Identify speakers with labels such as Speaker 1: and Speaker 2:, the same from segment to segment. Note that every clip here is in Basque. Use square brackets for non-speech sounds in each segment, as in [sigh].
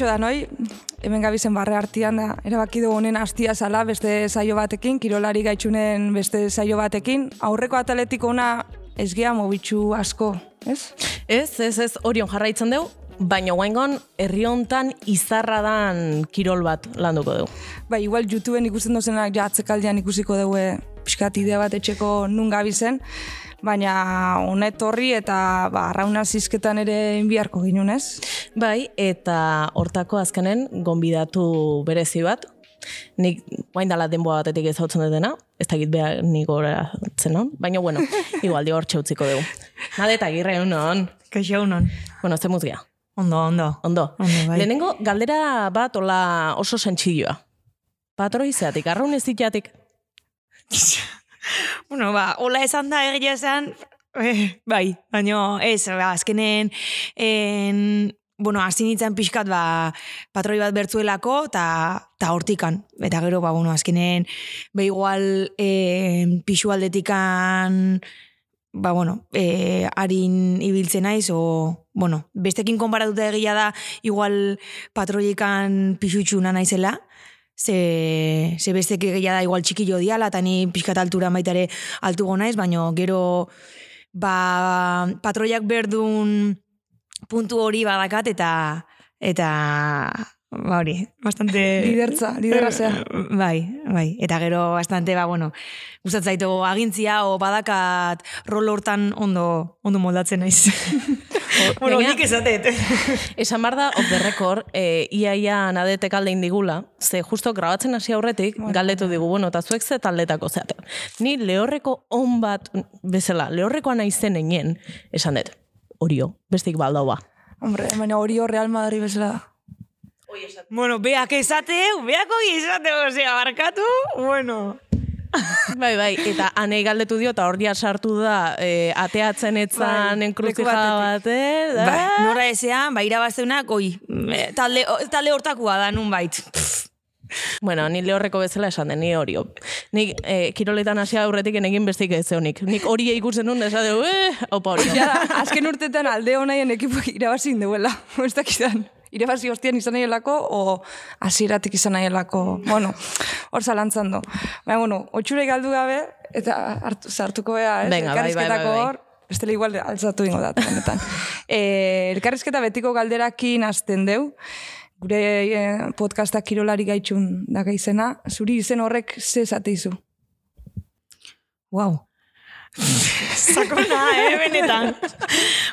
Speaker 1: Kaixo da, noi? Hemen gabizen barre artian da, erabaki du honen hastia zala beste saio batekin, kirolari gaitxunen beste saio batekin. Aurreko atletiko ona ez gea mobitxu asko, ez?
Speaker 2: Ez, ez, ez, orion jarraitzen dugu, baina guaingon herri hontan izarra dan kirol bat landuko dugu.
Speaker 1: Ba, igual YouTubeen ikusten dozenak ja atzekaldian ikusiko dugu pixkat idea bat etxeko nun gabizen, baina honet horri eta ba, arrauna zizketan ere inbiarko ginen, ez?
Speaker 2: Bai, eta hortako azkenen gonbidatu berezi bat, nik guain dala denboa batetik ezautzen dutena, ez dakit behar nik goratzen non, baina bueno, [laughs] igual di hor txautziko dugu. Nade eta girre unon.
Speaker 3: Kaixo unon.
Speaker 2: Bueno, ze muzgia.
Speaker 3: Ondo, ondo.
Speaker 2: Ondo.
Speaker 3: Ondo, bai.
Speaker 2: Lehenengo galdera bat ola oso sentxilloa. Patro izatik, arraun ez ditatik. [laughs] [laughs]
Speaker 3: bueno, ba, hola esan da egia esan, eh, bai, baina ez, ba, azkenen, en, bueno, hasi nintzen pixkat, ba, patroi bat bertzuelako, eta ta hortikan. Eta gero, ba, bueno, azkenen, ba, igual, eh, pixu aldetikan, ba, bueno, eh, harin ibiltzen naiz, o, bueno, bestekin konparatuta egia da, igual patroikan pixutxuna naizela, ze, ze bestek egia da igual txikillo diala, eta ni pixkat altura baitare altugo naiz, baina gero ba, patroiak berdun puntu hori badakat, eta eta ba hori, bastante...
Speaker 1: Lidertza, liderra zea.
Speaker 3: Bai, bai, eta gero bastante, ba, bueno, gustatzen zaitu agintzia o badakat rol hortan ondo, ondo moldatzen naiz. [laughs] bueno, nik esatet. [laughs]
Speaker 2: Esan bar da, off the record, e, ia ia nadetek alde indigula, ze justo grabatzen hasi aurretik, galdetu digu, bueno, eta zuek ze taldetako zeate. Ni lehorreko on bat, bezala, lehorrekoa naizen enien, esan dut, orio, bestik baldau ba.
Speaker 1: Hombre, baina hori hor Real Madrid bezala da.
Speaker 3: bueno, beak esateu, beako esateu, osea, barkatu, bueno. [laughs]
Speaker 2: Bai, bai, eta anei galdetu dio, eta ja sartu da, e, ateatzen etzan
Speaker 1: Bai,
Speaker 2: enkruzijada
Speaker 1: leku
Speaker 2: baten, da?
Speaker 3: Ba, nora ezean, ba, irabazteunak, oi, eh, talde, talde hortakua da, nun bait. [laughs]
Speaker 2: Bueno, ni lehorreko bezala esan den, ni hori. Nik e, kiroletan hasia aurretik egin bestik ez zeonik. Nik hori ikusten nun, esan dugu, eh, opa hori.
Speaker 1: Ja, azken urtetan alde honaien ekipo irabazin duela, [laughs] ez dakizan. Irabazi hostian izan nahielako, o hasieratik izan nahielako, bueno, hor zalantzan do. Baina, bueno, otxure galdu gabe, eta hartu, sartuko bea, ez?
Speaker 2: Venga, bai, bai, bai, bai.
Speaker 1: hor, bestela igual altzatu ingo dat, honetan. [laughs] e, elkarrizketa betiko galderakin hasten deu, gure e, podcastak kirolari gaitxun daga izena, zuri izen horrek ze zateizu.
Speaker 3: Wow. Sakona, [laughs] eh, benetan.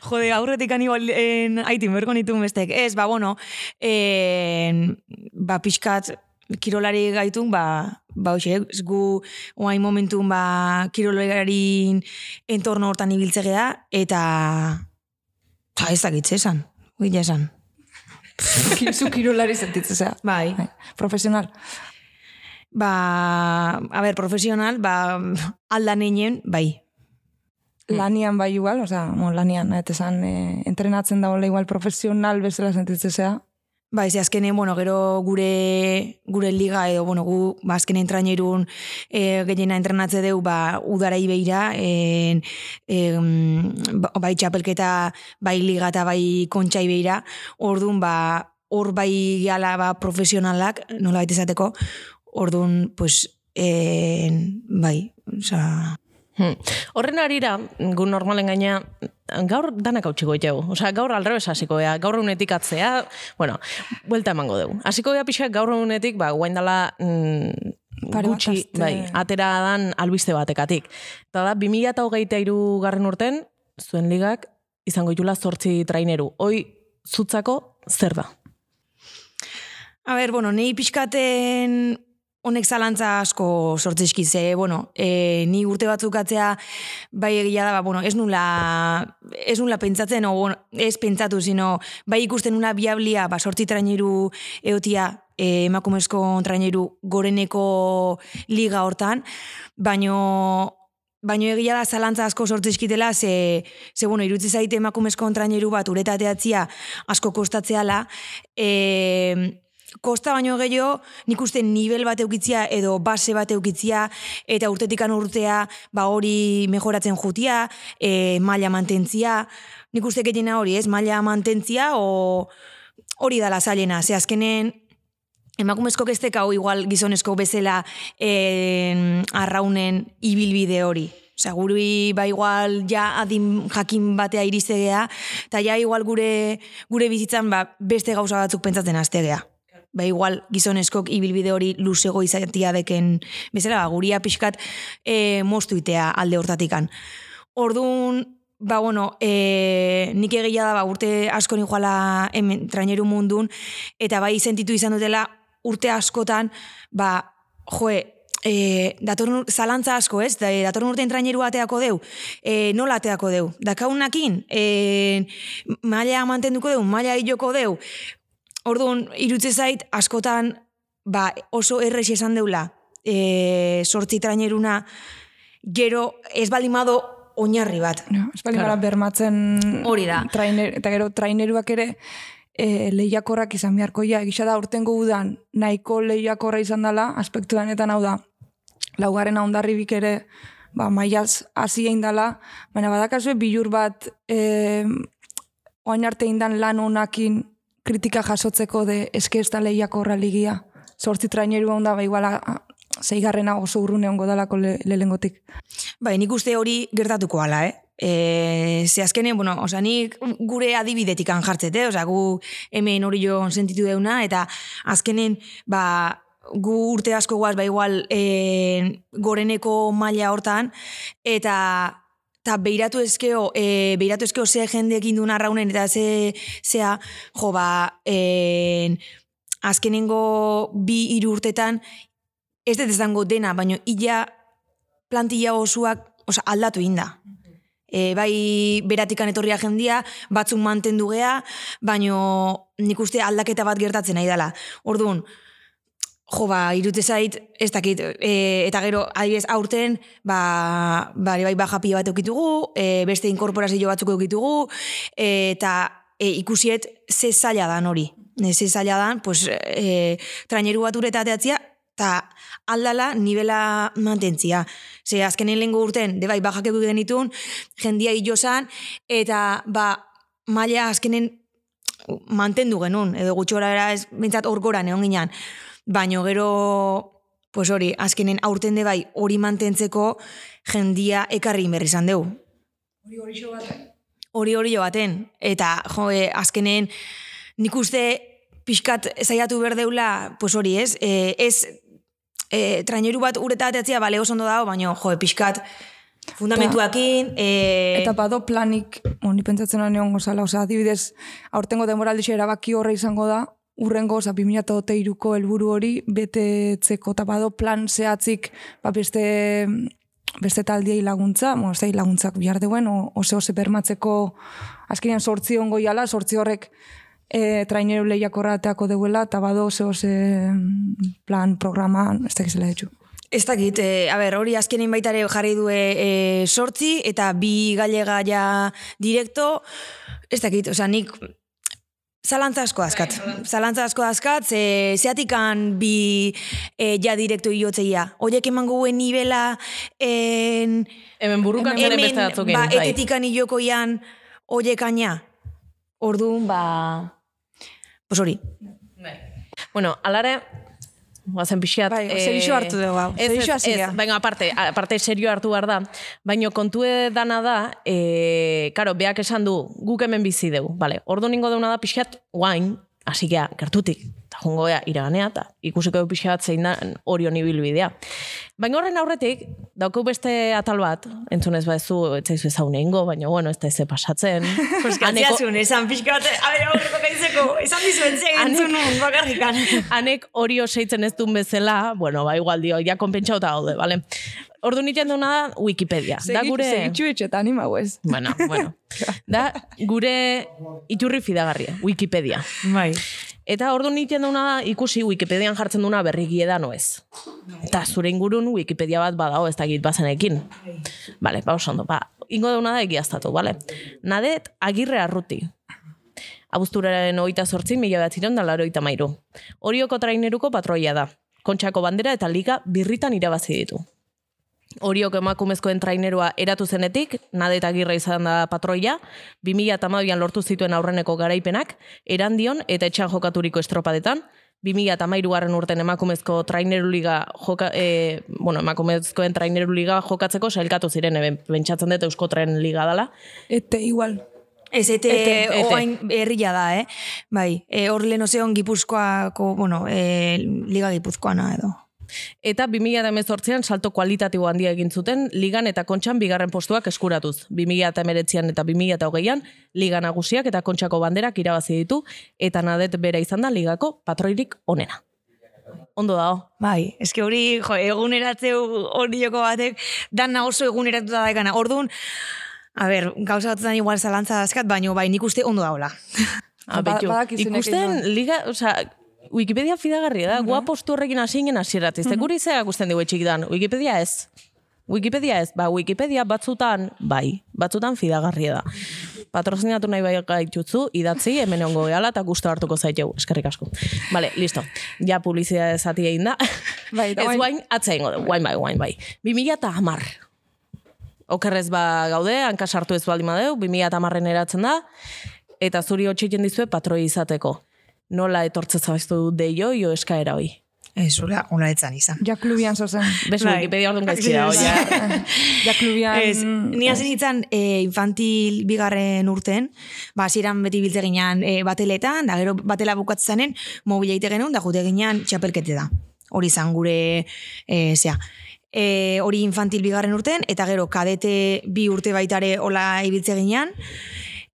Speaker 3: Jode, aurretik igual en, aitin berko nituen bestek. Ez, ba, bueno, en, ba, pixkat, kirolari gaitun, ba, ba, hoxe, gu oain momentun, ba, kirolarin entorno hortan ibiltzegea, eta, ta ez dakitze esan, gila esan.
Speaker 1: Zu kirolari sentitzea.
Speaker 3: Bai.
Speaker 1: Bai, Profesional.
Speaker 3: Ba, a ber, profesional, ba, aldan einen, bai,
Speaker 1: Lanian bai igual, osea, bon, lanian, eta esan, e, entrenatzen da igual profesional bezala sentitzea.
Speaker 3: Ba, ez azkenen, bueno, gero gure gure liga edo, bueno, gu, ba, azkenen trainerun e, gehiena entrenatze deu, ba, udarai beira, en, en, ba- bai txapelketa, bai liga eta bai kontxai beira, orduan, ba, hor bai gala ba, profesionalak, nola baita esateko, orduan, pues, en, bai, oza,
Speaker 2: Hmm. Horren arira, gu normalen gaina, gaur danak hau txiko itxegu. Osa, gaur alrebes hasiko gea, gaur unetik atzea, bueno, buelta emango dugu. Hasiko gea pixak gaur unetik, ba, guain dala mm, gutxi, bai, atera dan albiste batekatik. Eta da, 2008 iru garren urten, zuen ligak, izango itula zortzi traineru. Hoi, zutzako, zer da?
Speaker 3: A ber, bueno, nei pixkaten honek zalantza asko sortzizki ze, bueno, e, ni urte batzuk atzea bai egia da, ba, bueno, ez nula, ez nula pentsatzen, o, bueno, ez pentsatu, sino bai ikusten nula biablia, ba, sortzi traineru eotia, e, emakumezko traineru goreneko liga hortan, baino Baino egia da zalantza asko sortzizkitela, ze, ze bueno, irutzi zaite emakumezko traineru bat uretateatzia asko kostatzeala, e, kosta baino gehiago, nik uste nivel bat eukitzia edo base bat eukitzia eta urtetikan urtea ba hori mejoratzen jutia, e, maila mantentzia, nik uste gehiena hori ez, maila mantentzia o hori dala zailena, ze azkenen emakumezko kestek hau igual gizonezko bezala eh, arraunen ibilbide hori. Osea, guri ba igual ja adin jakin batea iriztegea, eta ja igual gure gure bizitzan ba, beste gauza batzuk pentsatzen hastegea. Ba igual gizoneskok ibilbide hori luzego izatia deken bezala, ba, guria pixkat e, moztuitea alde hortatikan. Orduan, ba bueno, e, nik egia da ba, urte asko ni joala hemen traineru mundun, eta bai sentitu izan dutela urte askotan, ba, joe, e, datorren ur- zalantza asko, ez? Da, datorren urtean traineru ateako deu, e, nola ateako deu? Dakaunakin, e, maila mantenduko deu, maila hiloko deu. Orduan, irutze zait, askotan, ba, oso errex esan deula, e, sortzi traineruna, gero ez balimado oinarri bat.
Speaker 1: Ja, ez bali gara bermatzen
Speaker 3: Hori da.
Speaker 1: Trainer, eta gero traineruak ere e, lehiakorrak izan beharko ja, egisa da urtengo udan nahiko lehiakorra izan dela, aspektu denetan hau da, laugarren ondarribik ere ba, maiaz hasi egin dela, baina badakazue bilur bat e, oain arte indan lan honakin kritika jasotzeko de eske ez da lehiakorra ligia. Zortzi traineru onda, ba, iguala zeigarrena oso urrune ongo dalako le, lehengotik.
Speaker 3: Bai, nik uste hori gertatuko ala, eh? E, ze azkenen, bueno, oza, nik gure adibidetik jartzet, eh? Oza, gu hemen hori jo sentitu deuna, eta azkenen, ba, gu urte asko guaz, ba, igual, e, goreneko maila hortan, eta eta beiratu ezkeo, e, beiratu ezkeo ze jendeekin duen arraunen, eta ze, zea, jo, ba, e, azkenengo bi hiru urtetan, ez dut esango dena, baino illa plantilla osoak osa, aldatu inda. E, bai beratikan etorria jendia, batzuk mantendu gea, baino nik uste aldaketa bat gertatzen nahi dela. Orduan, jo, ba, irute zait, ez dakit, e, eta gero, adibidez, aurten, ba, ba, bai, baja pila bat eukitugu, e, beste inkorporazio batzuk eukitugu, e, eta e, ikusiet ze zaila dan hori. E, ze zaila dan, pues, e, traineru bat uretateatzia, eta aldala nivela mantentzia. Ze azkenen lehengo urten, de bai, bajak euk genitun, jendia hilo zan, eta ba, maila azkenen mantendu genuen, edo gutxora era ez, bintzat hor goran egon ginean. Baino gero, pues hori, azkenen aurten de bai, hori mantentzeko jendia ekarri berri izan deu. Hori hori jo baten. Eta, jo, e, azkenen, nik uste pixkat zaiatu berdeula, pues hori ez, e, ez e, traineru bat uretateatzea, bale oso ondo dago, baina, jo, pixkat fundamentuakin, e,
Speaker 1: Eta bado planik, honi pentsatzen lan egon gozala, oza, adibidez, aurtengo demoraldixe erabaki horre izango da, urrengo, oza, 2008ko helburu hori, betetzeko, eta bado plan zehatzik, ba, beste, beste taldiei laguntza, mo, da, laguntzak bihar deuen, o, ose, ose bermatzeko, azkenean sortzi ongo jala, sortzi horrek, e, traineru lehiakorra ateako deuela, eta bado ose, ose plan, programa, ez da gizela ditxu.
Speaker 3: Ez dakit, e, a ber, hori azkenin baita ere jarri due e, sortzi, eta bi galega ja direkto, ez dakit, osea, nik zalantza asko dazkat. Zalantza asko dazkat, ze, zeatikan bi e, ja direkto iotzeia. Oiek emango guen nivela, en,
Speaker 2: Hemen burukan zeren beste batzukin.
Speaker 3: ba,
Speaker 2: bai.
Speaker 3: etetikan iokoian oiek aina. Orduan, ba... Pues hori.
Speaker 2: Bueno, alare, guazen pixiat.
Speaker 1: Bai, serioso hartu dugu, hau.
Speaker 2: Ez, ez,
Speaker 1: gara.
Speaker 2: baina aparte, aparte serio hartu behar da. Baina kontue dana da, e, karo, beak esan du, guk hemen bizi dugu, bale. Ordu ningo deuna da pixiat, guain, hasi gertutik. Eta jungo gea, iraganea, eta ikusiko du pixat zein da orion ibilbidea. Baina horren aurretik, daukau beste atal bat, entzunez ba ez du, ez zaizu ezaune ingo, baina bueno, ez da ez pasatzen. [laughs] Aneko-
Speaker 3: esan pixkat, a ber, aurreko gaizeko, esan dizuen ze entzunun bakarrikan. [laughs]
Speaker 2: Anek hori oseitzen ez duen bezala, bueno, ba, igual dio, ja konpentsauta gaude, bale? Ordu niten duna da Wikipedia. da gure...
Speaker 1: Segitxu etxetan, ima ez.
Speaker 2: Bueno, bueno. [laughs] Da gure iturri fidagarria, Wikipedia.
Speaker 3: Bai.
Speaker 2: Eta ordu niten duna da ikusi Wikipedian jartzen duna berriki edan oez. Eta zure ingurun Wikipedia bat badago ez dakit bazenekin. Bale, ba oso ondo, ba, ingo deuna da egiaztatu, bale? Nadet agirre arruti. Abuzturaren hogeita sortzi, mila bat ziren da laro mairu. Orioko traineruko patroia da. Kontxako bandera eta liga birritan irabazi ditu. Horiok emakumezkoen trainerua eratu zenetik, nade eta girra izan da patroia, 2008an lortu zituen aurreneko garaipenak, erandion eta etxan jokaturiko estropadetan, 2008 garren urten emakumezko traineru liga joka, e, bueno, emakumezkoen traineru liga jokatzeko sailkatu ziren, eben, bentsatzen dut eusko tren liga dala.
Speaker 1: Ete igual.
Speaker 3: Ez, ete,
Speaker 2: Ete,
Speaker 3: oain herria da, eh? Bai, e, hor lehen gipuzkoako, bueno, e, liga gipuzkoana edo.
Speaker 2: Eta 2018an salto kualitatibo handia egin zuten ligan eta kontxan bigarren postuak eskuratuz. 2019an eta 2020an liga nagusiak eta kontxako banderak irabazi ditu eta nadet bera izan da ligako patroirik onena. Ondo dago.
Speaker 3: Bai, eske hori, jo, eguneratzeu hori joko batek, dana oso eguneratuta daikana. Orduan, a ber, gauza batzutan igual zalantza dazkat, baino bai, nik uste ondo daula.
Speaker 2: Ah,
Speaker 1: Ba-
Speaker 2: ikusten liga, osea, Wikipedia fidagarria da, gua postu horrekin hasi ingen hasieratik. Mm Guri zea gusten dugu txikidan, Wikipedia ez. Wikipedia ez, ba, Wikipedia batzutan, bai, batzutan fidagarria da. Patrozinatu nahi bai gaitutzu, idatzi, hemen ongo gehala, eta gusto hartuko zaitegu, eskerrik asko. Vale, listo. Ja, publizia zati egin da.
Speaker 1: Bai,
Speaker 2: ez guain, atza ingo dugu, guain bai, guain bai. 2000 eta hamar. Okerrez ba gaude, hanka sartu ez baldin badeu, 2000 eta eratzen da, eta zuri hotxiten dizue patroi izateko. Nola etortze zabaztu deio, jo eskaera hoi.
Speaker 3: Ez, hola, hola etzan izan.
Speaker 1: Ja klubian zozen.
Speaker 2: Bez,
Speaker 3: Bai.
Speaker 2: Wikipedia orduan gaizki da,
Speaker 3: Ez.
Speaker 2: oia.
Speaker 1: Ja [laughs] klubian...
Speaker 3: Ez, ni hasi nintzen e, infantil bigarren urten, ba, hasieran beti biltze ginean e, bateletan, da gero batela bukatzezanen, mobila ite genuen, da jute ginean txapelkete da. Hori izan gure, e, zea. E, hori infantil bigarren urten, eta gero kadete bi urte baitare hola ibiltze ginean,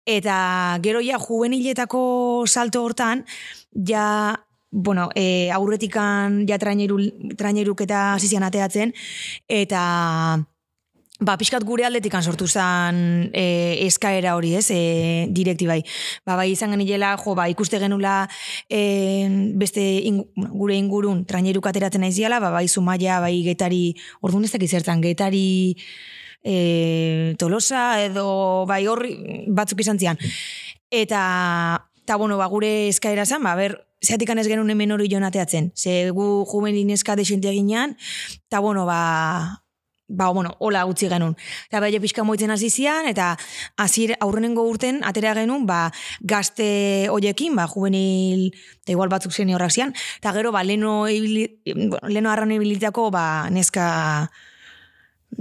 Speaker 3: eta gero ja juveniletako salto hortan, ja bueno, e, aurretikan ja traineru, eta hasi zian ateatzen, eta ba, pixkat gure aldetikan sortu zen e, eskaera hori, ez, e, direktibai. Ba, bai izan genila, jo, ba, ikuste genula e, beste ingu, gure ingurun traineruk ateratzen naiziala, ba, bai zumaia, bai getari, orduan ez dakit getari e, tolosa edo bai horri batzuk izan zian. Eta, eta bueno, ba, gure eskaera zen, ba, ber, zeatik ez genuen hemen hori joan. Ze gu juvenin eska desente eginean, eta bueno, ba, ba, bueno, hola utzi genuen. Eta bai, pixka moitzen hasi zian, eta hasier aurrenengo urten atera genuen, ba, gazte hoiekin, ba, juvenil, eta igual batzuk zen horrak zian, eta gero, ba, leno, ibili, bueno, leno arran ibilitako, ba, neska,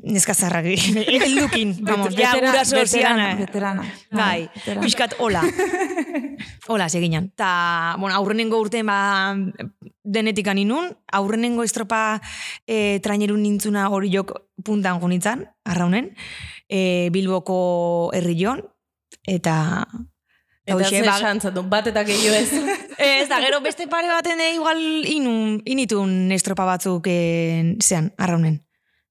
Speaker 3: neska zarrak, [laughs] heldukin, vamos, ja,
Speaker 1: Vetera-
Speaker 3: guraso zian,
Speaker 1: veterana,
Speaker 3: eh.
Speaker 1: veterana.
Speaker 3: Bai,
Speaker 1: veterana.
Speaker 3: pixkat hola. [laughs] hola, seginan. Ta, bueno, aurrenengo urten ba, denetik aninun, aurrenengo estropa e, trainerun nintzuna hori jok puntan gunitzan, arraunen, e, Bilboko herrion, eta...
Speaker 2: Eta
Speaker 3: hoxe, ba-
Speaker 2: xantzatu, bat eta gehiago ez. [laughs]
Speaker 3: Ez da, gero beste pare baten eh, igual inun, initun estropa batzuk eh, zean, arraunen.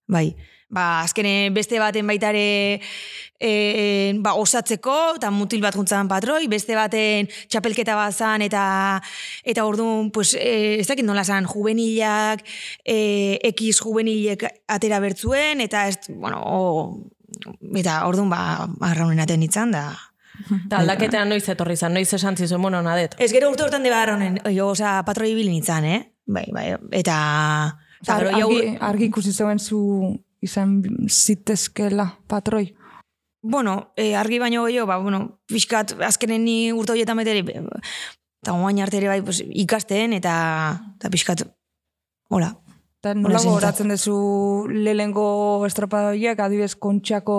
Speaker 3: Bai. Ba, azkene beste baten baitare e, ba, osatzeko, eta mutil bat juntzan patroi, beste baten txapelketa bat zan, eta, eta orduan, pues, e, ez dakit nola zan, juvenilak, e, X juvenilek atera bertzuen, eta ez, bueno, o, eta orduan, ba, arraunen aten nintzen, da,
Speaker 2: Eta aldaketean noiz etorri zan, noiz esan zizuen, bueno, nadet.
Speaker 3: Ez gero urte hortan deba arraunen, jo, oza, patroi bilin nintzen, eh? Bai, bai, eta... Jau,
Speaker 1: argi, argi ikusi zeuen zu izan zitezkela patroi.
Speaker 3: bueno, e, argi baino gehiago, ba, bueno, pixkat, azkenen ni urte horietan betere, eta guain arte ere bai, pues, ikasten, eta, eta pixkat, hola.
Speaker 1: Eta nola gogoratzen duzu lehengo estropadoiak, adibez kontxako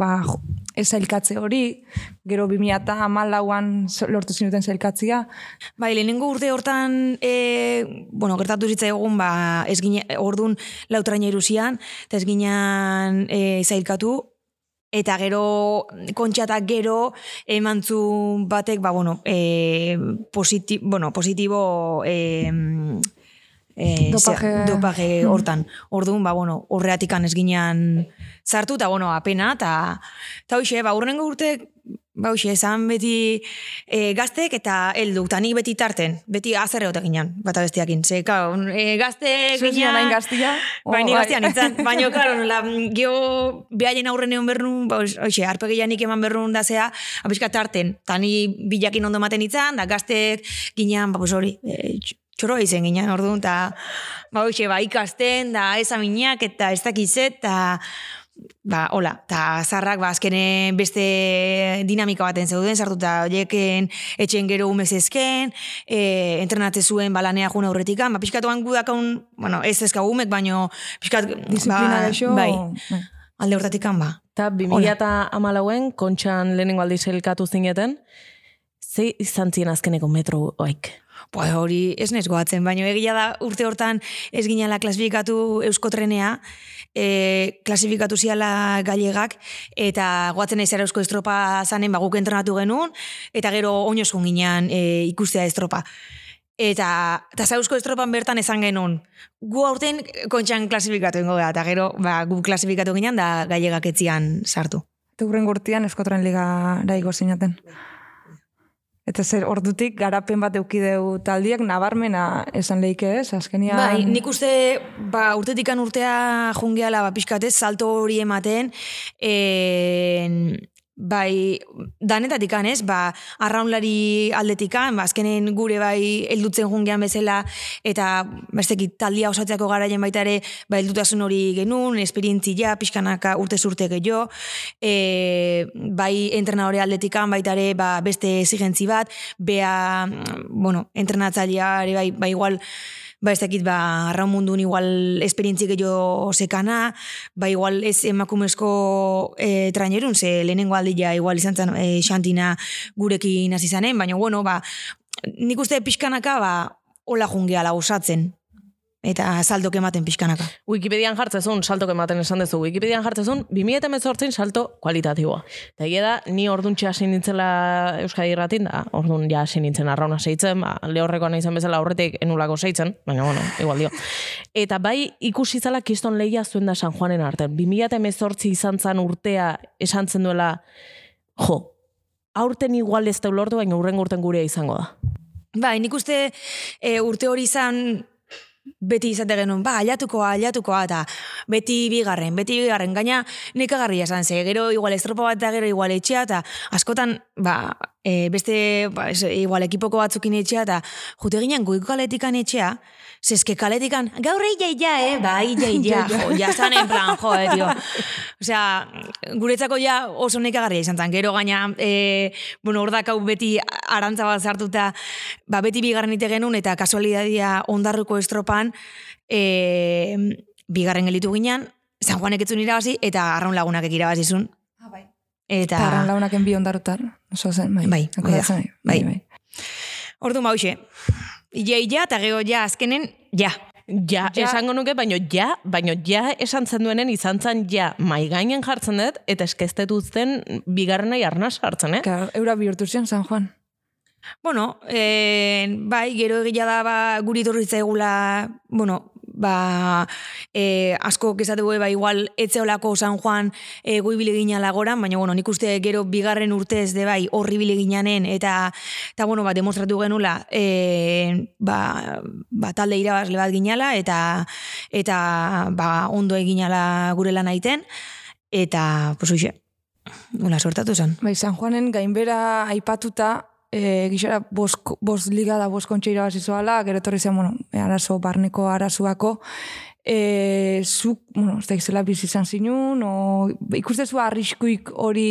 Speaker 1: ba, ez zailkatze hori, gero 2000 eta amalauan lortu zinuten zailkatzia.
Speaker 3: Bai, lehenengo urte hortan, e, bueno, gertatu zitza egun, ba, ez gine, orduan lautraina iruzian, eta ez ginean e, zailkatu, eta gero kontxatak gero emantzun batek, ba, bueno, e, positi, bueno, positibo e, e,
Speaker 1: Dopaje.
Speaker 3: zea- dopaje [laughs] hortan. Orduan, ba, bueno, horreatikan ez ginean sartu, eta, bueno, apena, eta, eta hoxe, ba, urrengo urte, ba, hoxe, esan beti e, gaztek eta heldu, eta nik beti tarten, beti azerre ote ginean, bata bestiakin. Ze, kao, e, gazte
Speaker 1: Zu ez
Speaker 3: ginean...
Speaker 1: nahi gaztia?
Speaker 3: Bai, ni gaztian nintzen. [laughs] Baina, klaro, nola, geho, behaien aurren egon berrun, ba, hoxe, arpegian nik eman berrun da zea, abiska tarten, eta ni bilakin ondo maten nintzen, da gaztek ginean, ba, pues hori, e, tx- txoroa izen ginen, orduan, eta ba, hoxe, ba, ikasten, da, ezaminak, eta ez dakizet, eta ba, hola, eta zarrak, ba, azkenen beste dinamika baten zeuden, sartuta horieken etxen gero umezezken, e, entrenatze zuen balanea juna aurretikan, ba, pixkatuan gudakaun, bueno, ez ezka umek, baino, pixkat,
Speaker 1: Disiplina
Speaker 3: ba,
Speaker 1: gaixo.
Speaker 3: bai,
Speaker 1: bai.
Speaker 3: alde horretikan, ba.
Speaker 2: Eta 2000 eta amalauen, kontxan lehenengo aldiz elkatu zineten, ze izan ziren azkeneko metro oik?
Speaker 3: Ba, hori ez nez goatzen, baina egia da urte hortan ez ginala klasifikatu euskotrenea, e, klasifikatu ziala gallegak, eta goatzen ez eusko estropa zanen, ba, guk entrenatu genuen, eta gero oinozkun ginean e, ikustea estropa. Eta, eta za eusko estropan bertan esan genuen, gu aurten kontxan klasifikatu ingo da, eta gero ba, gu klasifikatu ginean da gallegak etzian sartu.
Speaker 1: Eta hurren gurtian eskotren liga daigo zinaten. Eta zer ordutik garapen bat eukideu taldiak nabarmena esan leike ez, azkenian...
Speaker 3: Bai, nik uste ba, urtetikan urtea jungiala ba, pixkatez, salto hori ematen, en, bai, danetatikan ez, ba, arraunlari aldetikan, ba, azkenen gure bai heldutzen jungian bezala, eta bestekit taldia osatzeako garaien baita ere, ba, heldutasun hori genuen, esperientzia, pixkanaka urte zurte gehiago, e, bai entrenadore aldetikan baita ere, ba, beste exigentzi bat, bea, bueno, entrenatzailea bai, ba, igual, ba ez dakit, ba, arraun mundun igual esperientzi gehiago sekana, ba igual ez emakumezko e, trainerun, ze lehenengo aldia igual izan zen e, xantina gurekin hasi zanen, baina bueno, ba, nik uste pixkanaka, ba, hola jungiala usatzen. Eta saldok ematen pixkanaka.
Speaker 2: Wikipedian jartzezun, saltok ematen esan dezu, Wikipedian jartzezun, 2018 salto kualitatiboa. Eta egia da, ni orduntxe hasi nintzela Euskadi irratin, da, ordun ja hasi nintzen arrauna seitzen, ba, lehorrekoa nahi zen bezala aurretik enulako seitzen, baina bueno, igual dio. Eta bai ikusi zala kiston lehia zuen da San Juanen arte. 2018 izan zan urtea esan zen duela, jo, aurten igual ez da lortu, baina urren urten gurea izango da.
Speaker 3: Bai, nik uste e, urte hori izan beti izate genuen, ba, aliatukoa, aliatukoa, eta beti bigarren, beti bigarren, gaina nekagarria esan ze, gero igual estropa bat eta gero igual etxea, eta askotan, ba, e, beste, ba, ez, igual ekipoko batzukin etxea, eta jute ginen goiko kaletikan etxea, zeske kaletikan, gaur egia ja, eh, ba, egia, egia, jo, ja zan en plan, jo, eh, tio. Osea, guretzako ja oso nekagarria izan zen, gero gaina, e, bueno, hor hau beti arantza bat zartuta, ba, beti bigarren ite genuen, eta kasualidadia ondarruko estropan, e, bigarren gelitu ginen, San Juanek etzun irabazi, eta arraun lagunak ekirabazizun.
Speaker 1: Ah, bai.
Speaker 3: Eta...
Speaker 1: Eta launak enbi ondarutar. Oso zen, bai.
Speaker 3: Bai, hori da.
Speaker 1: bai.
Speaker 3: Bai. Ordu mauxe. Ia, ia, eta gero ja, azkenen, ja.
Speaker 2: Ja,
Speaker 1: Ja.
Speaker 2: esango nuke, baino ja, baino ja esan zen duenen izan zen ja mai gainen jartzen dut, eta eskeztetu zen bigarrenai arnaz hartzen, eh?
Speaker 1: Claro, eura bihurtu zion San Juan.
Speaker 3: Bueno, e, bai, gero egia da, ba, guri torri zaigula, bueno, ba, e, asko kezategu ba, igual etzeolako San Juan e, guibile ginala goran, baina, bueno, nik uste gero bigarren urtez de bai, horri bile ginanen, eta, eta bueno, ba, demostratu genula, e, ba, ba, talde irabazle bat ginala, eta, eta ba, ondo eginala gure lan aiten, eta, pues, uxe, Nola sortatu zen.
Speaker 1: Bai, San Juanen gainbera aipatuta, e, gixara bost, bost liga da bost kontxe irabazizoala, gero etorri zen, bueno, e, arazo, barneko arazuako, e, zuk, bueno, ez da izela bizi izan zinun, o, ikustezu arriskuik hori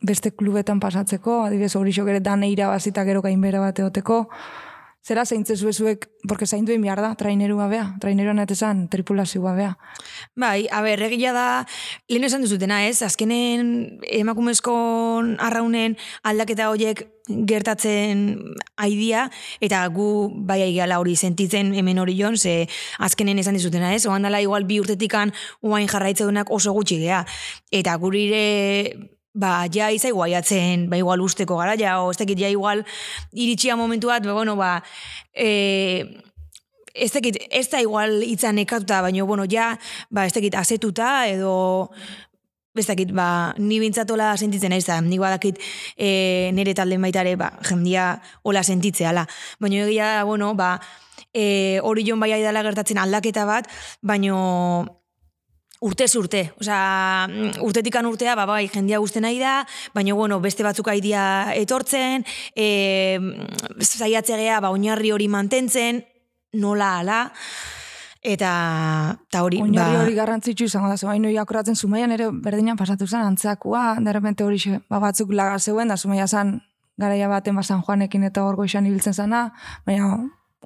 Speaker 1: beste klubetan pasatzeko, adibidez hori ere dane irabazita gero gainbera bat eoteko, zera zeintzezu ezuek, porque zainduen behar da, trainerua bea, trainerua netezan, tripulazioa bea.
Speaker 3: Bai, a ber, egia da, lehen esan duzutena, ez? Azkenen emakumezko arraunen aldaketa horiek gertatzen aidia, eta gu bai aigeala hori sentitzen hemen hori jon, ze azkenen esan dizutena, ez? Oan dala igual bi urtetikan oain jarraitzeunak oso gutxi gea. Eta gurire ba, ja izai guaiatzen, ba, igual usteko gara, ja, o ez dakit, ja, igual, iritsia momentu bat, ba, bueno, ba, e, ez dakit, ez da igual itzan nekatuta, baina, bueno, ja, ba, ez dakit, azetuta, edo, ez dakit, ba, ni bintzatola sentitzen naiz da, nik badakit e, nire talden baitare, ba, jendia hola sentitzeala. Baina egia, bueno, ba, e, hori jon bai aidala gertatzen aldaketa bat, baino urtez urte, osea, urtetikan urtea, ba, bai, jendia guzten nahi da, baina, bueno, beste batzuk aidia etortzen, e, zaiatzegea, ba, oinarri hori mantentzen, nola ala, eta, eta hori,
Speaker 1: Oinarri
Speaker 3: ba,
Speaker 1: hori garrantzitsu izango da, zebain noi akuratzen zumaian ere berdinan pasatu zen antzakua, derrepente hori ba, batzuk laga zeuen, da zumaia zan garaia baten ba San Juanekin eta hor goixan ibiltzen zana, baina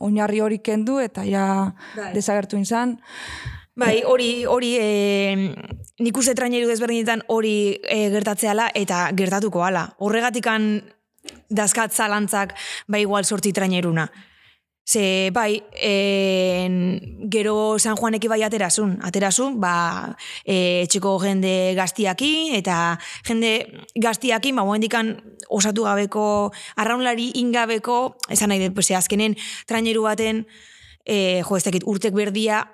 Speaker 1: oinarri hori kendu eta ja
Speaker 3: Bai.
Speaker 1: desagertu izan.
Speaker 3: Bai, hori, hori, e, nik uste traineru desberdinetan hori e, gertatzeala eta gertatuko ala. Horregatikan dazkat zalantzak bai igual sorti traineruna. Ze, bai, en, gero San Juaneki bai aterasun. Aterasun, ba, e, etxeko jende gaztiaki, eta jende gaztiaki, ba, moendikan osatu gabeko, arraunlari ingabeko, esan nahi dut, pues, azkenen traineru baten, e, jo, ez dakit, urtek berdia,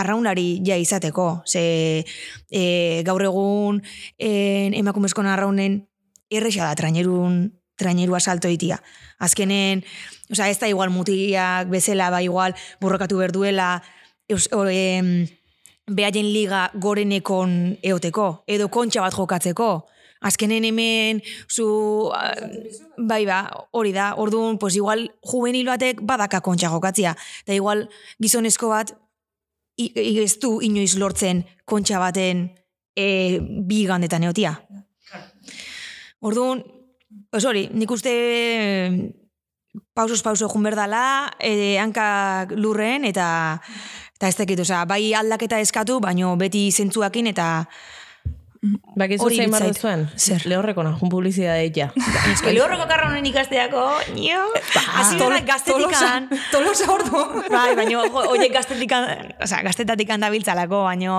Speaker 3: arraunari ja izateko. Ze e, gaur egun en, emakumezko arraunen erresa da trainerun trainerua salto itia. Azkenen, osea, ez da igual mutiak bezala, ba igual borrokatu berduela, eus, o, em, behaien liga gorenekon eoteko, edo kontxa bat jokatzeko. Azkenen hemen, zu, ah, bai ba, hori da, orduan, pues igual juvenil batek badaka kontxa jokatzia. Da igual gizonezko bat ez du inoiz lortzen kontxa baten e, bi gandetan eotia. Orduan, pues hori, nik uste pausos pauso jun berdala, e, hankak lurren, eta eta ez dakit, osea, bai aldaketa eskatu, baino beti zentzuakin, eta
Speaker 2: Bakizu
Speaker 3: Hori
Speaker 2: zein barra zuen?
Speaker 3: Zer?
Speaker 2: Lehorreko nahun publizidade ja. [laughs]
Speaker 3: Eske lehorroko karra honen ikasteako, nio, hasi gara gaztetikan,
Speaker 1: Tolosa ordu.
Speaker 3: bai, baino, jo, oiek gaztetikan, osea, gaztetatikan dabiltzalako, baino,